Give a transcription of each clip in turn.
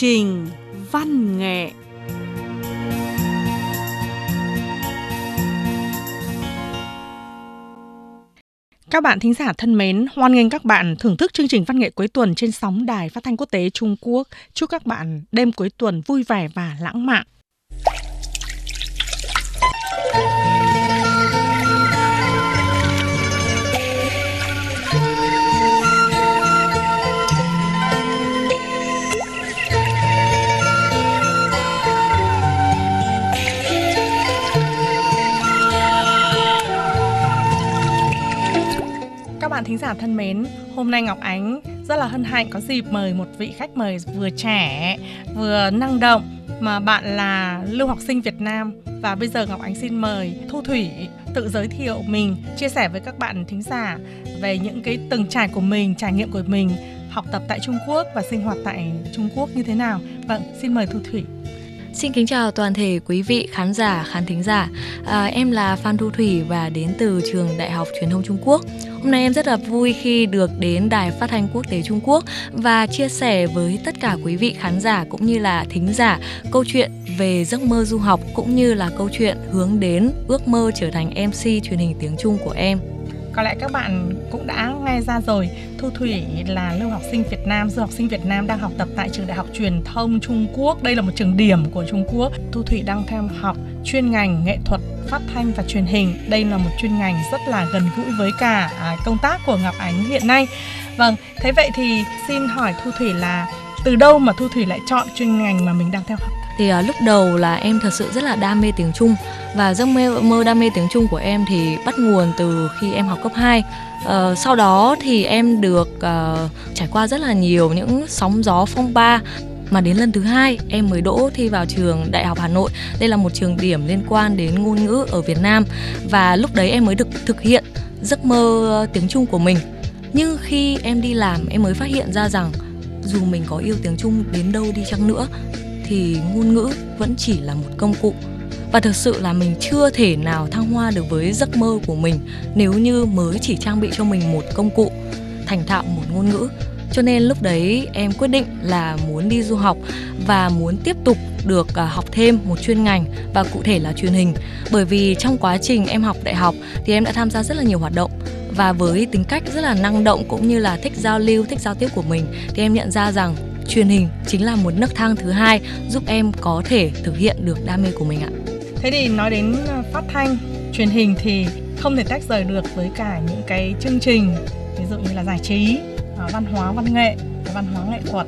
trình văn nghệ Các bạn thính giả thân mến, hoan nghênh các bạn thưởng thức chương trình văn nghệ cuối tuần trên sóng Đài Phát thanh Quốc tế Trung Quốc. Chúc các bạn đêm cuối tuần vui vẻ và lãng mạn. Bạn thính giả thân mến, hôm nay Ngọc Ánh rất là hân hạnh có dịp mời một vị khách mời vừa trẻ, vừa năng động mà bạn là lưu học sinh Việt Nam và bây giờ Ngọc Ánh xin mời Thu Thủy tự giới thiệu mình, chia sẻ với các bạn thính giả về những cái từng trải của mình, trải nghiệm của mình học tập tại Trung Quốc và sinh hoạt tại Trung Quốc như thế nào. Vâng, xin mời Thu Thủy. Xin kính chào toàn thể quý vị khán giả, khán thính giả. À, em là Phan Thu Thủy và đến từ trường Đại học Truyền thông Trung Quốc. Hôm nay em rất là vui khi được đến Đài Phát thanh Quốc tế Trung Quốc và chia sẻ với tất cả quý vị khán giả cũng như là thính giả câu chuyện về giấc mơ du học cũng như là câu chuyện hướng đến ước mơ trở thành MC truyền hình tiếng Trung của em có lẽ các bạn cũng đã nghe ra rồi. Thu Thủy là lưu học sinh Việt Nam, du học sinh Việt Nam đang học tập tại trường Đại học Truyền thông Trung Quốc. Đây là một trường điểm của Trung Quốc. Thu Thủy đang theo học chuyên ngành nghệ thuật, phát thanh và truyền hình. Đây là một chuyên ngành rất là gần gũi với cả à, công tác của Ngọc Ánh hiện nay. Vâng thế vậy thì xin hỏi Thu Thủy là từ đâu mà Thu Thủy lại chọn chuyên ngành mà mình đang theo học? Thì à, lúc đầu là em thật sự rất là đam mê tiếng Trung và giấc mơ, mơ đam mê tiếng Trung của em thì bắt nguồn từ khi em học cấp 2 À, ờ, sau đó thì em được à, trải qua rất là nhiều những sóng gió phong ba mà đến lần thứ hai em mới đỗ thi vào trường Đại học Hà Nội. Đây là một trường điểm liên quan đến ngôn ngữ ở Việt Nam và lúc đấy em mới được thực hiện giấc mơ tiếng Trung của mình. Nhưng khi em đi làm em mới phát hiện ra rằng dù mình có yêu tiếng Trung đến đâu đi chăng nữa thì ngôn ngữ vẫn chỉ là một công cụ. Và thực sự là mình chưa thể nào thăng hoa được với giấc mơ của mình nếu như mới chỉ trang bị cho mình một công cụ, thành thạo một ngôn ngữ. Cho nên lúc đấy em quyết định là muốn đi du học và muốn tiếp tục được à, học thêm một chuyên ngành và cụ thể là truyền hình. Bởi vì trong quá trình em học đại học thì em đã tham gia rất là nhiều hoạt động và với tính cách rất là năng động cũng như là thích giao lưu, thích giao tiếp của mình thì em nhận ra rằng truyền hình chính là một nấc thang thứ hai giúp em có thể thực hiện được đam mê của mình ạ. Thế thì nói đến ờ, phát thanh, truyền hình thì không thể tách rời được với cả những cái chương trình ví dụ như là giải trí, ờ, văn hóa, văn nghệ, văn hóa nghệ thuật.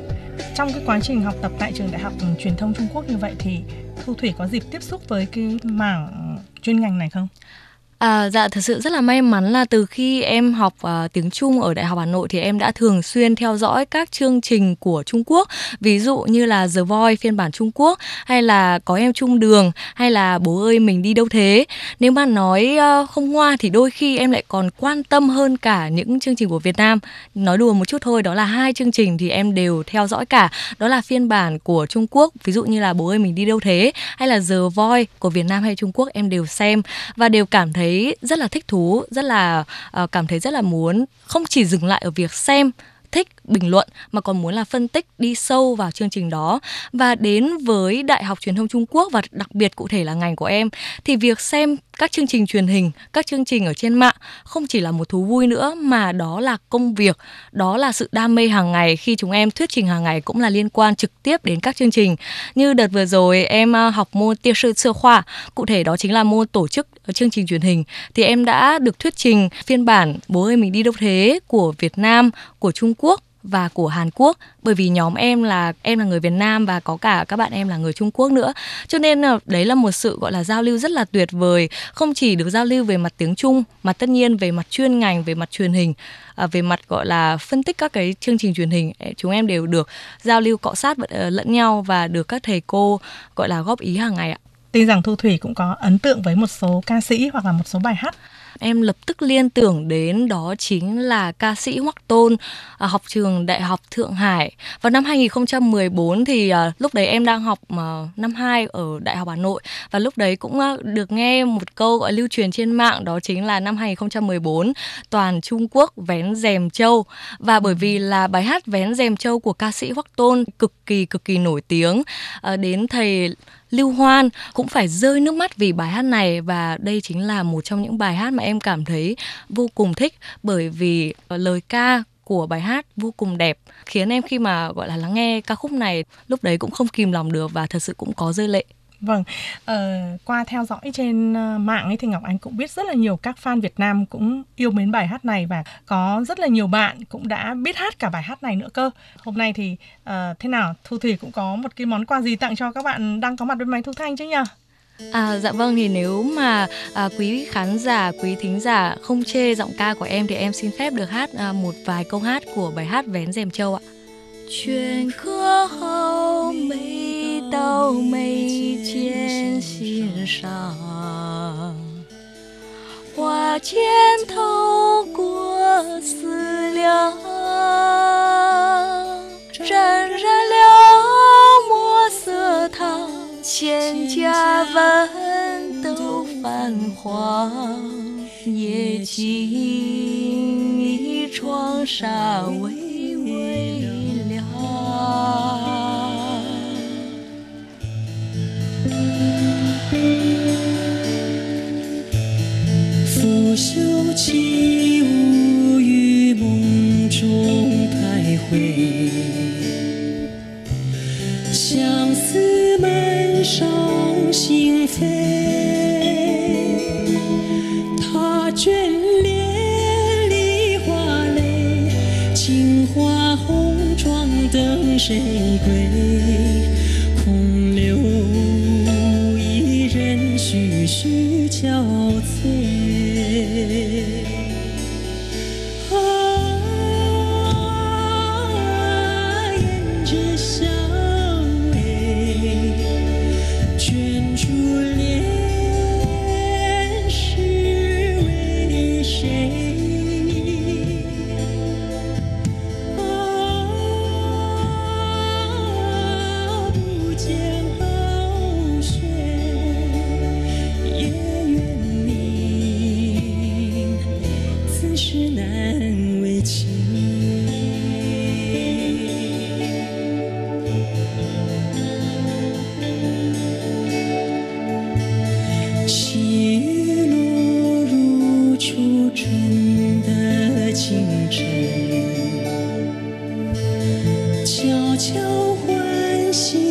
Trong cái quá trình học tập tại trường Đại học Truyền thông Trung Quốc như vậy thì Thu Thủy có dịp tiếp xúc với cái mảng chuyên ngành này không? À, dạ thật sự rất là may mắn là từ khi em học uh, tiếng Trung ở Đại học Hà Nội thì em đã thường xuyên theo dõi các chương trình của Trung Quốc. Ví dụ như là The Voice phiên bản Trung Quốc hay là có em Trung Đường hay là bố ơi mình đi đâu thế. Nếu mà nói uh, không ngoa thì đôi khi em lại còn quan tâm hơn cả những chương trình của Việt Nam. Nói đùa một chút thôi đó là hai chương trình thì em đều theo dõi cả. Đó là phiên bản của Trung Quốc ví dụ như là bố ơi mình đi đâu thế hay là The Voice của Việt Nam hay Trung Quốc em đều xem và đều cảm thấy thấy rất là thích thú rất là uh, cảm thấy rất là muốn không chỉ dừng lại ở việc xem thích bình luận mà còn muốn là phân tích đi sâu vào chương trình đó. Và đến với Đại học Truyền thông Trung Quốc và đặc biệt cụ thể là ngành của em thì việc xem các chương trình truyền hình, các chương trình ở trên mạng không chỉ là một thú vui nữa mà đó là công việc, đó là sự đam mê hàng ngày khi chúng em thuyết trình hàng ngày cũng là liên quan trực tiếp đến các chương trình. Như đợt vừa rồi em ờ, học môn tiêu sư sơ khoa, cụ thể đó chính là môn tổ chức chương trình truyền hình thì em đã được thuyết trình phiên bản Bố ơi mình đi đâu thế của Việt Nam, của Trung Quốc và của Hàn Quốc. Bởi vì nhóm em là em là người Việt Nam và có cả các bạn em là người Trung Quốc nữa. Cho nên là đấy là một sự, gọi là, giao lưu rất là tuyệt vời. Không chỉ được giao lưu về mặt tiếng Trung, mà tất nhiên về mặt chuyên ngành, về mặt truyền hình à, về mặt, gọi là, phân tích các cái chương trình truyền hình chúng em đều được giao lưu, cọ sát ờ, lẫn nhau và được các thầy cô, gọi là, góp ý hàng ngày ạ. Tin rằng Thu Thủy cũng có ấn tượng với một số ca sĩ hoặc là một số bài hát em lập tức liên tưởng đến đó chính là ca sĩ Hoắc Tôn à, học trường Đại học Thượng Hải. Vào năm 2014 thì à, lúc đấy em đang học à, năm 2 ở Đại học Hà Nội. Và lúc đấy cũng à, được nghe một câu gọi lưu truyền trên mạng đó chính là năm 2014 toàn Trung Quốc vén rèm châu và bởi vì là bài hát vén rèm châu của ca sĩ Hoắc Tôn cực kỳ cực kỳ nổi tiếng à, đến thầy Lưu Hoan cũng phải rơi nước mắt vì bài hát này. Và đây chính là một trong những bài hát mà em cảm thấy vô cùng thích bởi vì ờ, lời ca của bài hát vô cùng đẹp khiến em khi mà gọi là lắng nghe ca khúc này lúc đấy cũng không kìm lòng được và thật sự cũng có rơi lệ Vâng, ờ, qua theo dõi trên ờ, mạng ấy thì Ngọc Anh cũng biết rất là nhiều các fan Việt Nam cũng yêu mến bài hát này và có rất là nhiều bạn cũng đã biết hát cả bài hát này nữa cơ. Hôm nay thì uh, thế nào Thu Thủy cũng có một cái món quà gì tặng cho các bạn đang có mặt bên máy Thu Thanh chứ nhỉ? À, dạ vâng thì nếu mà à, quý khán giả, quý thính giả không chê giọng ca của em thì em xin phép được hát à, một vài câu hát của bài hát Vén rèm châu ạ. Chuyện khứa hậu mấy tàu mấy trên xin sàng Hoa trên thâu của sư liang Trần ra 千家文都泛黄，夜静一窗纱。交换喜。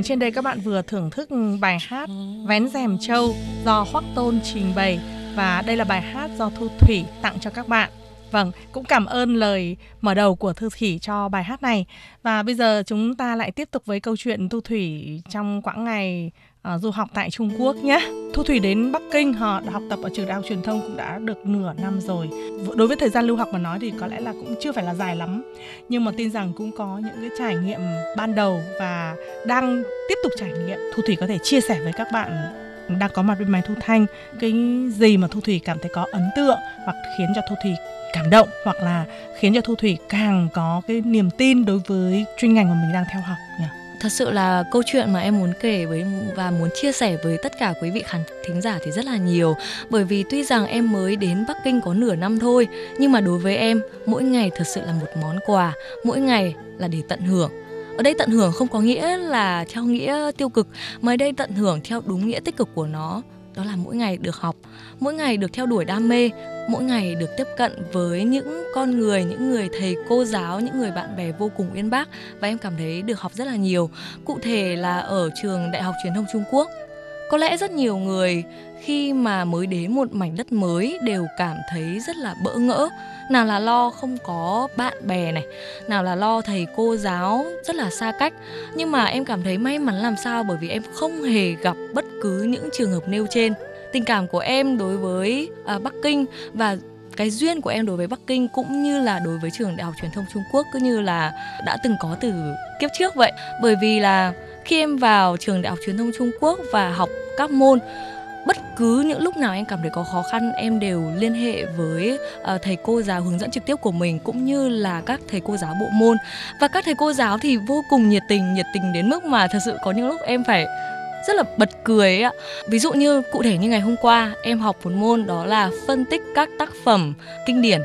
Vâng, trên đây các bạn vừa thưởng thức bài hát Vén rèm châu do Hoắc Tôn trình bày và đây là bài hát do Thu Thủy tặng cho các bạn. Vâng, cũng cảm ơn lời mở đầu của Thư Thủy cho bài hát này. Và bây giờ chúng ta lại tiếp tục với câu chuyện Thu Thủy trong quãng ngày uh, du học tại Trung Quốc nhé. Thu Thủy đến Bắc Kinh họ học tập ở trường đại học truyền thông cũng đã được nửa năm rồi. Đối với thời gian lưu học mà nói thì có lẽ là cũng chưa phải là dài lắm. Nhưng mà tin rằng cũng có những cái trải nghiệm ban đầu và đang tiếp tục trải nghiệm. Thu Thủy có thể chia sẻ với các bạn đang có mặt bên máy Thu Thanh cái gì mà Thu Thủy cảm thấy có ấn tượng hoặc khiến cho Thu Thủy cảm động hoặc là khiến cho Thu Thủy càng có cái niềm tin đối với chuyên ngành mà mình đang theo học nhỉ? Thật sự là câu chuyện mà em muốn kể với và muốn chia sẻ với tất cả quý vị khán thính giả thì rất là nhiều. Bởi vì tuy rằng em mới đến Bắc Kinh có nửa năm thôi nhưng mà đối với em mỗi ngày thật sự là một món quà, mỗi ngày là để tận hưởng. Ở đây tận hưởng không có nghĩa là theo nghĩa tiêu cực. Mà ở đây tận hưởng theo đúng nghĩa tích cực của nó đó là mỗi ngày được học, mỗi ngày được theo đuổi đam mê, mỗi ngày được tiếp cận với những con người, những người thầy cô giáo, những người bạn bè vô cùng uyên bác và em cảm thấy được học rất là nhiều. Cụ thể là ở trường Đại học Truyền thông Trung Quốc có lẽ rất nhiều người khi mà mới đến một mảnh đất mới đều cảm thấy rất là bỡ ngỡ. Nào là lo không có bạn bè này nào là lo thầy cô giáo rất là xa cách. Nhưng mà em cảm thấy may mắn làm sao bởi vì em không hề gặp bất cứ những trường hợp nêu trên. Tình cảm của em đối với à, Bắc Kinh và cái duyên của em đối với Bắc Kinh cũng như là đối với trường Đại học Truyền thông Trung Quốc cứ như là đã từng có từ kiếp trước vậy. Bởi vì là khi em vào trường Đại học Truyền thông Trung Quốc và học các môn. Bất cứ những lúc nào em cảm thấy có khó khăn em đều liên hệ với uh, thầy cô giáo hướng dẫn trực tiếp của mình cũng như là các thầy cô giáo bộ môn. Và các thầy cô giáo thì vô cùng nhiệt tình nhiệt tình đến mức mà thật sự có những lúc em phải rất là bật cười ấy ạ. Ví dụ như cụ thể như ngày hôm qua em học một môn đó là phân tích các tác phẩm kinh điển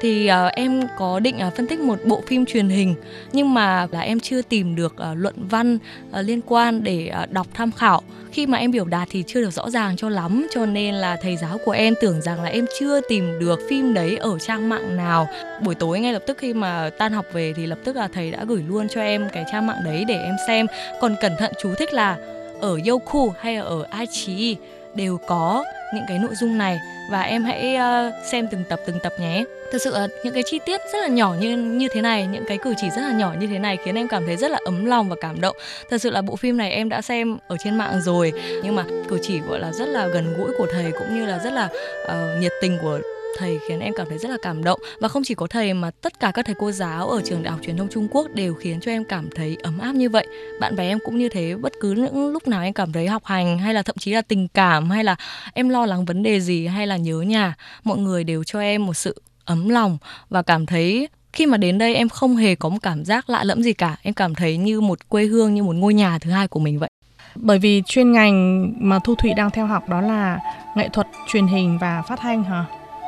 thì uh, em có định uh, phân tích một bộ phim truyền hình nhưng mà là em chưa tìm được uh, luận văn uh, liên quan để uh, đọc tham khảo. Khi mà em biểu đạt thì chưa được rõ ràng cho lắm cho nên là thầy giáo của em tưởng rằng là em chưa tìm được phim đấy ở trang mạng nào. Buổi tối ngay lập tức khi mà tan học về thì lập tức là thầy đã gửi luôn cho em cái trang mạng đấy để em xem. Còn cẩn thận chú thích là ở Yoku hay ở Aichi? Đều có những cái nội dung này. Và em hãy uh, xem từng tập từng tập nhé. Thực sự là những cái chi tiết rất là nhỏ như như thế này những cái cử chỉ rất là nhỏ như thế này khiến em cảm thấy rất là ấm lòng và cảm động. Thật sự là bộ phim này em đã xem ở trên mạng rồi nhưng mà cử chỉ gọi là rất là gần gũi của thầy cũng như là rất là uh, nhiệt tình của thầy khiến em cảm thấy rất là cảm động. Và không chỉ có thầy mà tất cả các thầy cô giáo ở trường đại học truyền thông Trung Quốc đều khiến cho em cảm thấy ấm áp như vậy. Bạn bè em cũng như thế, bất cứ những lúc nào em cảm thấy học hành, hay là thậm chí là tình cảm, hay là em lo lắng vấn đề gì, hay là nhớ nhà, mọi người đều cho em một sự ấm lòng. Và cảm thấy khi mà đến đây em không hề có một cảm giác lạ lẫm gì cả. Em cảm thấy như một quê hương, như một ngôi nhà thứ hai của mình vậy. Bởi vì chuyên ngành mà thu thủy đang theo học đó là nghệ thuật truyền hình và phát thanh hả?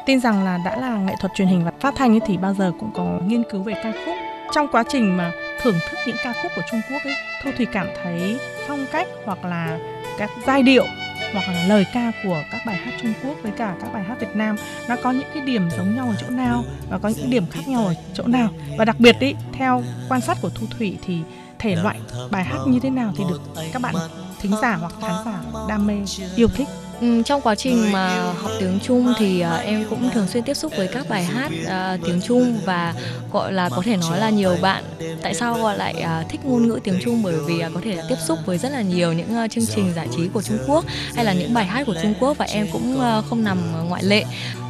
Tin rằng là đã là nghệ thuật truyền hình và phát thanh ấy, thì bao giờ cũng có nghiên cứu về ca khúc. Trong quá trình mà thưởng thức những ca khúc của Trung Quốc ấy, Thu Thủy cảm thấy phong cách hoặc là các giai điệu hoặc là lời ca của các bài hát Trung Quốc với cả các bài hát Việt Nam, nó có những cái điểm giống nhau ở chỗ nào và có những điểm khác nhau ở chỗ nào. Và đặc biệt ý, theo quan sát của Thu Thủy thì thể loại bài hát như thế nào thì được các bạn thính giả hoặc khán giả đam mê, yêu thích. Ừ, trong quá trình mà học tiếng Trung thì uh, em cũng thường xuyên tiếp xúc với các bài hát uh, tiếng Trung và gọi là có thể nói là nhiều bạn tại sao gọi lại uh, thích ngôn ngữ tiếng Trung bởi vì uh, có thể là tiếp xúc với rất là nhiều những uh, chương trình giải trí của Trung Quốc hay là những bài hát của Trung Quốc và em cũng uh, không nằm ngoại lệ.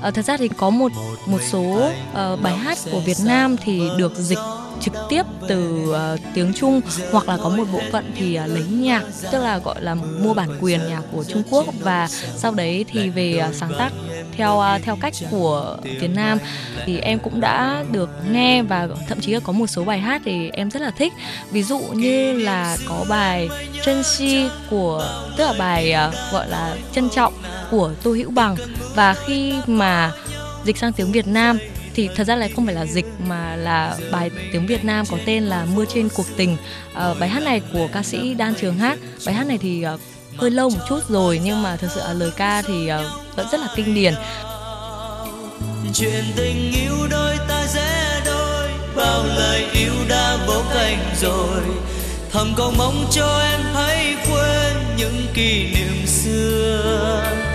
Uh, thật ra thì có một một số uh, bài hát của Việt Nam thì được dịch trực tiếp từ uh, tiếng Trung hoặc là có một bộ phận thì uh, lấy nhạc tức là gọi là mua bản quyền nhạc của Trung Quốc. Và sau đấy thì về uh, sáng tác theo uh, theo cách của Việt Nam thì em cũng đã được nghe và thậm chí là có một số bài hát thì em rất là thích. Ví dụ như là có bài chân Si của tức là bài uh, gọi là trân trọng của Tô Hữu Bằng và khi mà dịch sang tiếng Việt Nam thì thật ra là không phải là dịch mà là bài tiếng Việt Nam có tên là Mưa trên cuộc tình. À, bài hát này của ca sĩ Đan Trường hát. Bài hát này thì uh, hơi lâu một chút rồi nhưng mà thật sự là lời ca thì uh, vẫn rất là kinh điển. Chuyện tình yêu đôi ta dễ đôi bao lời yêu đã vỗ cánh rồi thầm cầu mong cho em hãy quên những kỷ niệm xưa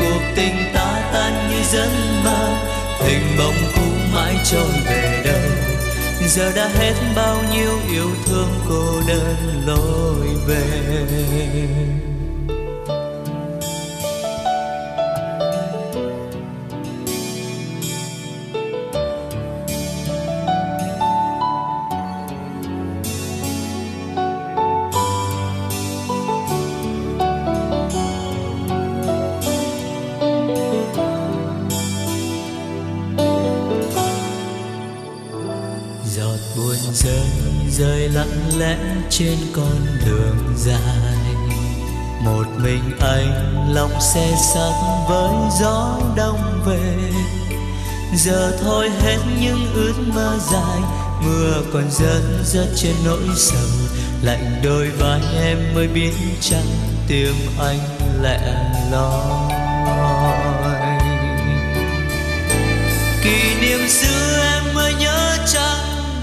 cuộc tình ta tan như giấc mơ. Hình bóng cũ mãi trôi về đâu giờ đã hết bao nhiêu yêu thương cô đơn lối về. Lẽ trên con đường dài. Một mình anh lòng xe sắt với gió đông về. Giờ thôi hết những ước mơ dài, mưa còn rớt rớt trên nỗi sầu. Lạnh đôi vai em mới biết chăng tim anh lẻ loi. Kỷ niệm xưa em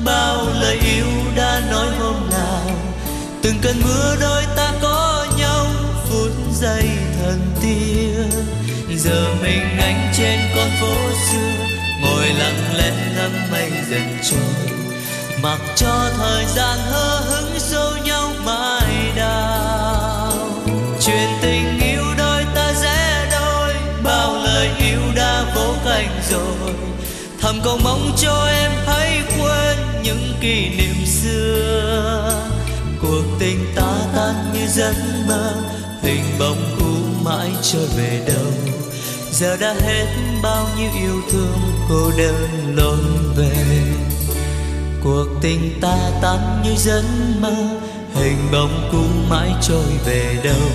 bao lời yêu đã nói hôm nào. Từng cơn mưa đôi ta có nhau, phút giây thần tiên giờ mình anh trên con phố xưa, ngồi lặng lẽ ngắm mây dần trôi. Mặc cho thời gian hơ hững sâu nhau mãi đau. Chuyện tình yêu đôi ta rẽ đôi, bao lời yêu đã vô cánh rồi thầm cầu mong cho em hãy quên những kỷ niệm xưa. Cuộc tình ta tan như giấc mơ hình bóng cũ mãi trôi về đâu. Giờ đã hết bao nhiêu yêu thương cô đơn lối về cuộc tình ta tan như giấc mơ, hình bóng cũ mãi trôi về đâu.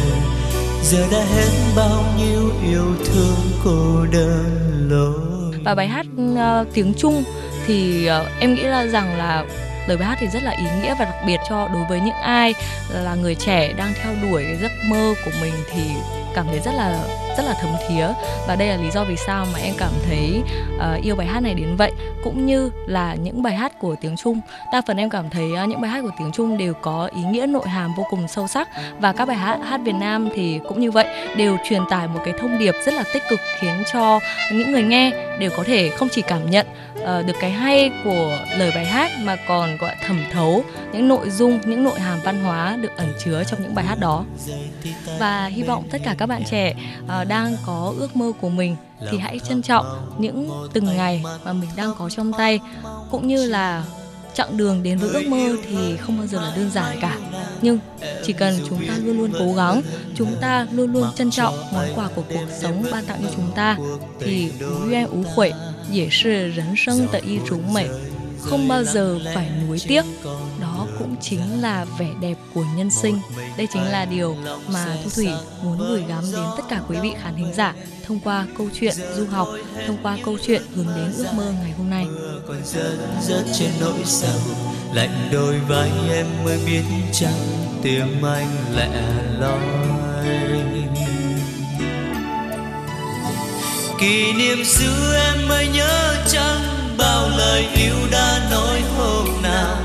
Giờ đã hết bao nhiêu yêu thương cô đơn lối và bài hát uh, tiếng Trung thì uh, em nghĩ là rằng là lời bài hát thì rất là ý nghĩa và đặc biệt cho đối với những ai là người trẻ đang theo đuổi cái giấc mơ của mình thì cảm thấy rất là rất là thấm thía. Và đây là lý do vì sao mà em cảm thấy uh, yêu bài hát này đến vậy cũng như là những bài hát của tiếng Trung. Đa phần em cảm thấy uh, những bài hát của tiếng Trung đều có ý nghĩa nội hàm vô cùng sâu sắc. Và các bài hát hát Việt Nam thì cũng như vậy đều truyền tải một cái thông điệp rất là tích cực khiến cho những người nghe đều có thể không chỉ cảm nhận uh, được cái hay của lời bài hát mà còn gọi thẩm thấu những nội dung những nội hàm văn hóa được ẩn chứa trong những bài hát đó. Và hy vọng tất cả các bạn trẻ uh, đang có ước mơ của mình thì hãy trân trọng những từng ngày mà mình đang có trong tay cũng như là chặng đường đến với ước mơ thì không bao giờ là đơn giản cả. Nhưng chỉ cần chúng ta luôn luôn cố gắng, chúng ta luôn luôn trân trọng món quà của cuộc sống ban tặng cho chúng ta, thì ú duyên ú khuẩy dễ sự rấn sân tại y chúng mày không bao giờ phải nuối tiếc chính là vẻ đẹp của nhân sinh. đây chính là điều mà thu thủy muốn gửi gắm đến tất cả quý vị khán thính giả thông qua câu chuyện du học thông qua câu chuyện hướng đến ước mơ ngày hôm nay. còn rớt rớt trên nỗi sầu. Lạnh đôi vai em mới biết chăng tim anh lẻ loi. Kỷ niệm xưa em mới nhớ chăng bao lời yêu đã nói hôm nào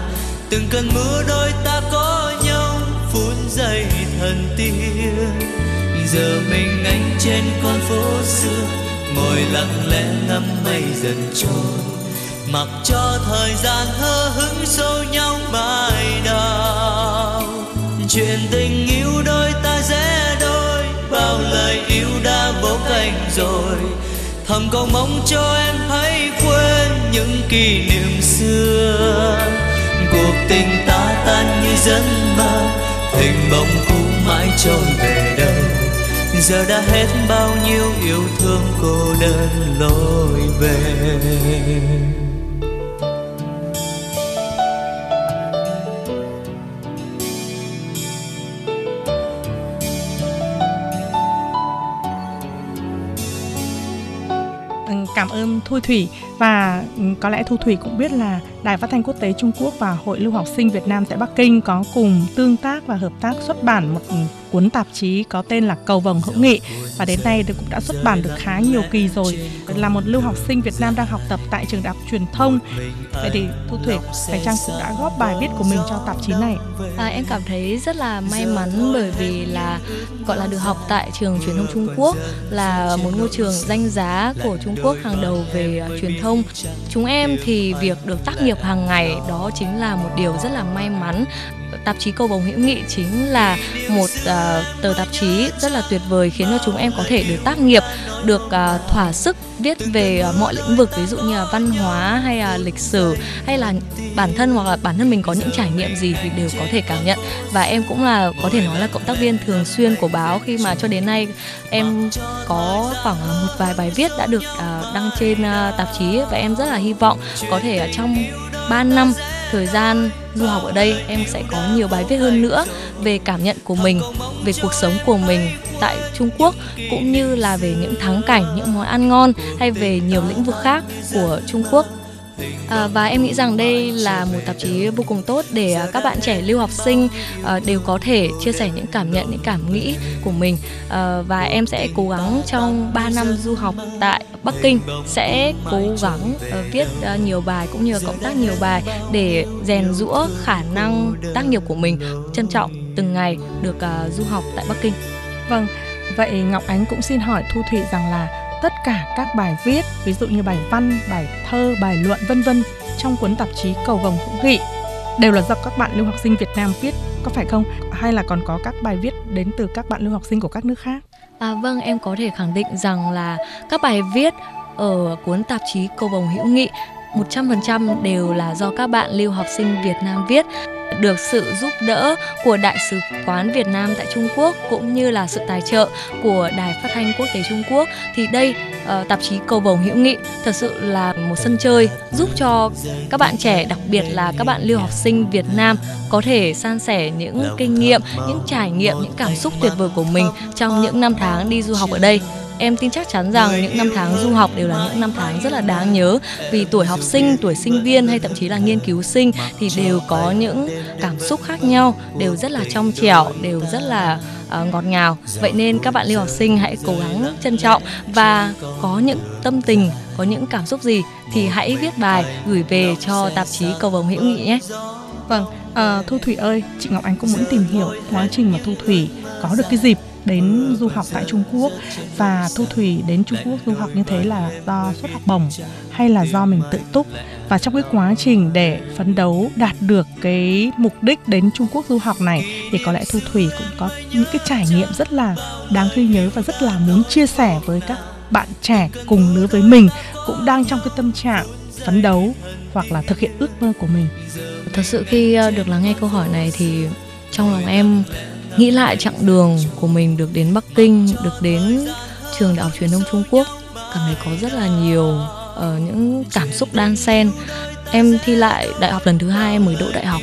từng cơn mưa đôi ta có nhau, phút giây thần tiên. Giờ mình anh trên con phố xưa, ngồi lặng lẽ ngắm mây dần trôi. Mặc cho thời gian hơ hứng sâu nhau mãi đau. Chuyện tình yêu đôi ta dễ đôi, bao lời yêu đã vỗ cánh rồi. Thầm cầu mong cho em hãy quên những kỷ niệm xưa tình ta tan như giấc mơ, hình bóng cũ mãi trôi về đâu giờ đã hết bao nhiêu yêu thương cô đơn lối về. Cảm ơn Thu Thủy và ừ, có lẽ Thu Thủy cũng biết là Đài Phát thanh Quốc tế Trung Quốc và Hội Lưu học sinh Việt Nam tại Bắc Kinh có cùng tương tác và hợp tác xuất bản một ừ, cuốn tạp chí có tên là Cầu vồng hữu nghị và đến nay thì cũng đã xuất bản được khá nhiều kỳ rồi. Là một lưu học sinh Việt Nam đang học tập tại trường đại học truyền thông. Vậy thì Thu Thủy phải Trang cũng đã góp bài viết của mình cho tạp chí này? À, em cảm thấy rất là may mắn bởi vì là gọi là được học tại trường truyền thông Trung Quốc là một ngôi trường danh giá của Trung Quốc hàng đầu về uh, truyền thông. Chúng em thì việc được tác nghiệp hàng ngày đó chính là một điều rất là may mắn tạp chí Cầu Vồng Hữu Nghị chính là một uh, tờ tạp chí rất là tuyệt vời khiến cho chúng em có thể được tác nghiệp, được uh, thỏa sức viết về uh, mọi lĩnh vực ví dụ như là văn hóa hay là lịch sử hay là bản thân hoặc là bản thân mình có những trải nghiệm gì thì đều có thể cảm nhận. Và em cũng là có thể nói là cộng tác viên thường xuyên của báo. Khi mà cho đến nay em có khoảng một vài bài viết đã được uh, đăng trên uh, tạp chí và em rất là hy vọng có thể ở trong 3 năm thời gian du học ở đây, em sẽ có nhiều bài viết hơn nữa về cảm nhận của mình, về cuộc sống của mình tại Trung Quốc, cũng như là về những thắng cảnh, những món ăn ngon hay về nhiều lĩnh vực khác của Trung Quốc. À, và em nghĩ rằng đây là một tạp chí vô cùng tốt để à, các bạn trẻ lưu học sinh à, đều có thể chia sẻ những cảm nhận những cảm nghĩ của mình à, và em sẽ cố gắng trong 3 năm du học tại Bắc Kinh sẽ cố gắng uh, viết uh, nhiều bài cũng như là cộng tác nhiều bài để rèn rũa khả năng tác nghiệp của mình trân trọng từng ngày được uh, du học tại Bắc Kinh. Vâng, vậy Ngọc Ánh cũng xin hỏi Thu Thủy rằng là tất cả các bài viết ví dụ như bài văn bài thơ bài luận vân vân trong cuốn tạp chí cầu vồng hữu nghị đều là do các bạn lưu học sinh Việt Nam viết có phải không? Hay là còn có các bài viết đến từ các bạn lưu học sinh của các nước khác? À vâng, em có thể khẳng định rằng là các bài viết ở cuốn tạp chí Cầu vồng hữu nghị 100% đều là do các bạn lưu học sinh Việt Nam viết được sự giúp đỡ của Đại sứ quán Việt Nam tại Trung Quốc cũng như là sự tài trợ của Đài Phát thanh Quốc tế Trung Quốc thì đây uh, tạp chí Cầu vồng hữu nghị thật sự là một sân chơi giúp cho các bạn trẻ đặc biệt là các bạn lưu học sinh Việt Nam có thể san sẻ những kinh nghiệm, những trải nghiệm, những cảm xúc tuyệt vời của mình trong những năm tháng đi du học ở đây em tin chắc chắn rằng những năm tháng du học đều là những năm tháng rất là đáng nhớ. Vì tuổi học sinh tuổi sinh viên hay thậm chí là nghiên cứu sinh thì đều có những cảm xúc khác nhau đều rất là trong trẻo đều rất là uh, ngọt ngào. Vậy nên các bạn lưu học sinh hãy cố gắng trân trọng và có những tâm tình có những cảm xúc gì thì hãy viết bài gửi về cho tạp chí cầu vồng hữu nghị nhé. Vâng à, thu thủy ơi chị ngọc ánh cũng muốn tìm hiểu quá trình mà thu thủy có được cái dịp đến du học tại Trung Quốc và Thu Thủy đến Trung Quốc du học như thế là do suất học bổng hay là do mình tự túc và trong cái quá trình để phấn đấu đạt được cái mục đích đến Trung Quốc du học này thì có lẽ Thu Thủy cũng có những cái trải nghiệm rất là đáng ghi nhớ và rất là muốn chia sẻ với các bạn trẻ cùng lứa với mình cũng đang trong cái tâm trạng phấn đấu hoặc là thực hiện ước mơ của mình. Thật sự khi ờ, được lắng nghe câu hỏi này thì trong lòng em nghĩ lại chặng đường của mình được đến Bắc Kinh, được đến trường đại học truyền thông Trung Quốc, cảm thấy có rất là nhiều uh, những cảm xúc đan xen. Em thi lại đại học lần thứ hai em mới đỗ đại học.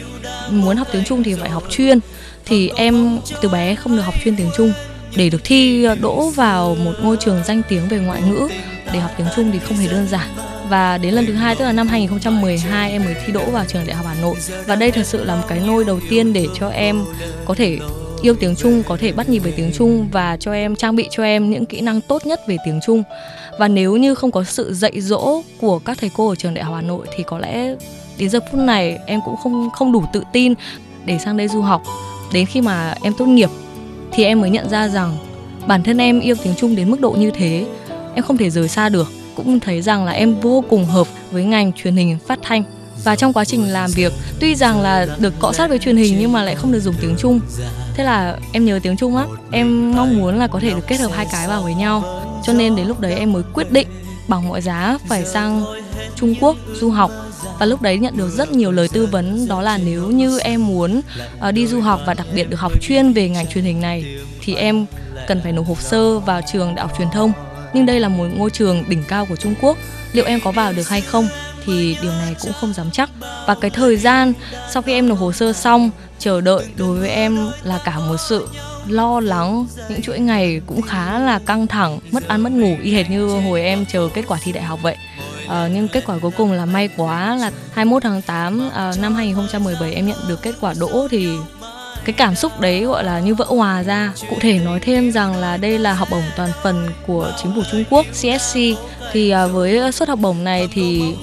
Muốn học tiếng Trung thì phải học chuyên. Thì em từ bé không được học chuyên tiếng Trung để được thi ờ, đỗ vào một ngôi trường danh tiếng về ngoại ngữ để học tiếng Trung thì không hề đơn giản và đến lần thứ hai tức là năm 2012 em mới thi đỗ vào trường đại học Hà Nội và đây thật sự là một cái nôi đầu tiên để cho em có thể yêu tiếng Trung có thể bắt nhịp với tiếng Trung và cho em trang bị cho em những kỹ năng tốt nhất về tiếng Trung. Và nếu như không có sự dạy dỗ của các thầy cô ở trường Đại học Hà Nội thì có lẽ đến giờ phút này em cũng không không đủ tự tin để sang đây du học. Đến khi mà em tốt nghiệp thì em mới nhận ra rằng bản thân em yêu tiếng Trung đến mức độ như thế, em không thể rời xa được. Cũng thấy rằng là em vô cùng hợp với ngành truyền hình phát thanh và trong quá trình làm việc tuy rằng là được cọ sát với truyền hình nhưng mà lại không được dùng tiếng Trung. Thế là em nhớ tiếng Trung lắm. Em mong muốn là có thể được kết hợp hai cái vào với nhau. Cho nên đến lúc đấy em mới quyết định bằng mọi giá phải sang Trung Quốc du học. Và lúc đấy nhận được rất nhiều lời tư vấn đó là nếu như em muốn uh, đi du học và đặc biệt được học chuyên về ngành truyền hình này thì em cần phải nộp hồ sơ vào trường đại học truyền thông. Nhưng đây là một ngôi trường đỉnh cao của Trung Quốc. Liệu em có vào được hay không? Thì điều này cũng không dám chắc. Và cái thời gian sau khi em nộp hồ sơ xong chờ đợi đối với em là cả một sự lo lắng. Những chuỗi ngày cũng khá là căng thẳng mất ăn mất ngủ y hệt như hồi em chờ kết quả thi đại học vậy. À, nhưng kết quả cuối cùng là may quá là 21 tháng 8 à, ờ, năm 2017 em nhận được kết quả đỗ thì cái cảm xúc đấy gọi là như vỡ hòa ra. Cụ thể nói thêm rằng là đây là học bổng toàn phần của chính phủ Trung Quốc CSC thì à, với suất học bổng này thì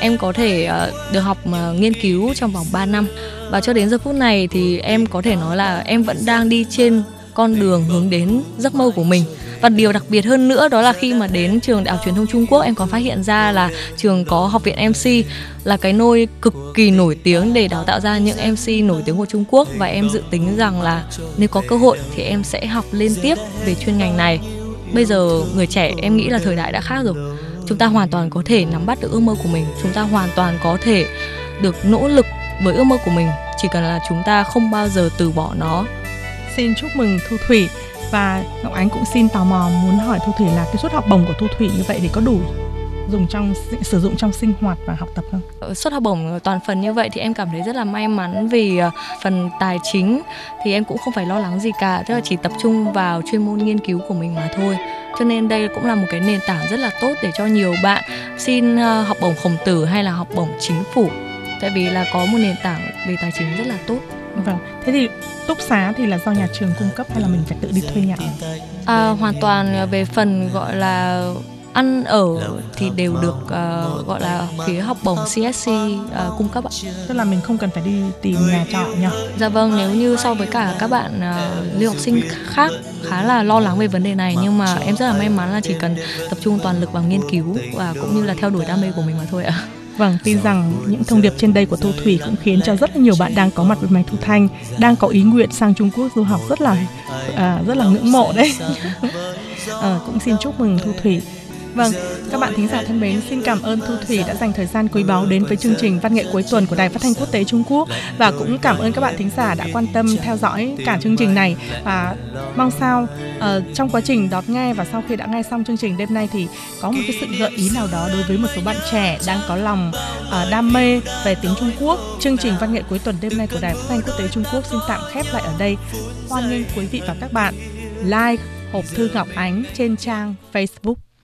em có thể à, được học à, nghiên cứu trong vòng 3 năm. Và cho đến giờ phút này thì em có thể nói là em vẫn đang đi trên con đường hướng đến giấc mơ của mình và điều đặc biệt hơn nữa đó là khi mà đến trường đại học truyền thông Trung Quốc, em còn phát hiện ra là trường có học viện MC là cái nôi cực kỳ nổi tiếng để đào tạo ra những MC nổi tiếng của Trung Quốc. Và em dự tính rằng là nếu có cơ hội thì em sẽ học liên tiếp về chuyên ngành này. Bây giờ người trẻ em nghĩ là thời đại đã khác rồi. Chúng ta hoàn toàn có thể nắm bắt được ước mơ của mình. Chúng ta hoàn toàn có thể được nỗ lực với ước mơ của mình. Chỉ cần là chúng ta không bao giờ từ bỏ nó. Xin chúc mừng thu thủy và ngọc ánh cũng xin tò mò muốn hỏi thu thủy là cái suất học bổng của thu thủy như vậy thì có đủ dùng trong sử dụng trong sinh hoạt và học tập không? Ờ, suất học bổng toàn phần như vậy thì em cảm thấy rất là may mắn vì ờ, phần tài chính thì em cũng không phải lo lắng gì cả, tức là chỉ tập trung vào chuyên môn nghiên cứu của mình mà thôi. Cho nên đây cũng là một cái nền tảng rất là tốt để cho nhiều bạn xin ờ, học bổng khổng tử hay là học bổng chính phủ. Tại vì là có một nền tảng về tài chính rất là tốt. Vâng, thế thì túc xá thì là do nhà trường cung cấp hay là mình phải tự đi thuê nhà À, hoàn toàn về phần gọi là ăn ở thì đều được uh, gọi là phía học bổng CSC uh, cung cấp ạ. Tức là mình không cần phải đi tìm nhà trọ nhỉ? Dạ vâng, nếu như so với cả các bạn uh, lưu học sinh khác khá là lo lắng về vấn đề này nhưng mà em rất là may mắn là chỉ cần tập trung toàn lực vào nghiên cứu và cũng như là theo đuổi đam mê của mình mà thôi ạ. Vâng, tin rằng những thông điệp trên đây của Thu Thủy cũng khiến cho rất là nhiều bạn đang có mặt bên máy thu thanh đang có ý nguyện sang Trung Quốc du học rất là à, rất là ngưỡng mộ đấy. à, cũng xin chúc mừng Thu Thủy Vâng, các bạn thính giả thân mến, xin cảm ơn Thu Thủy đã dành thời gian quý báu đến với chương trình Văn nghệ cuối tuần của Đài Phát thanh Quốc tế Trung Quốc và cũng cảm ơn các bạn thính giả đã quan tâm theo dõi cả chương trình này và mong sao uh, trong quá trình đón nghe và sau khi đã nghe xong chương trình đêm nay thì có một cái sự gợi ý nào đó đối với một số bạn trẻ đang có lòng uh, đam mê về tiếng Trung Quốc. Chương trình Văn nghệ cuối tuần đêm nay của Đài Phát thanh Quốc tế Trung Quốc xin tạm khép lại ở đây. Hoan nghênh quý vị và các bạn like hộp thư Ngọc Ánh trên trang Facebook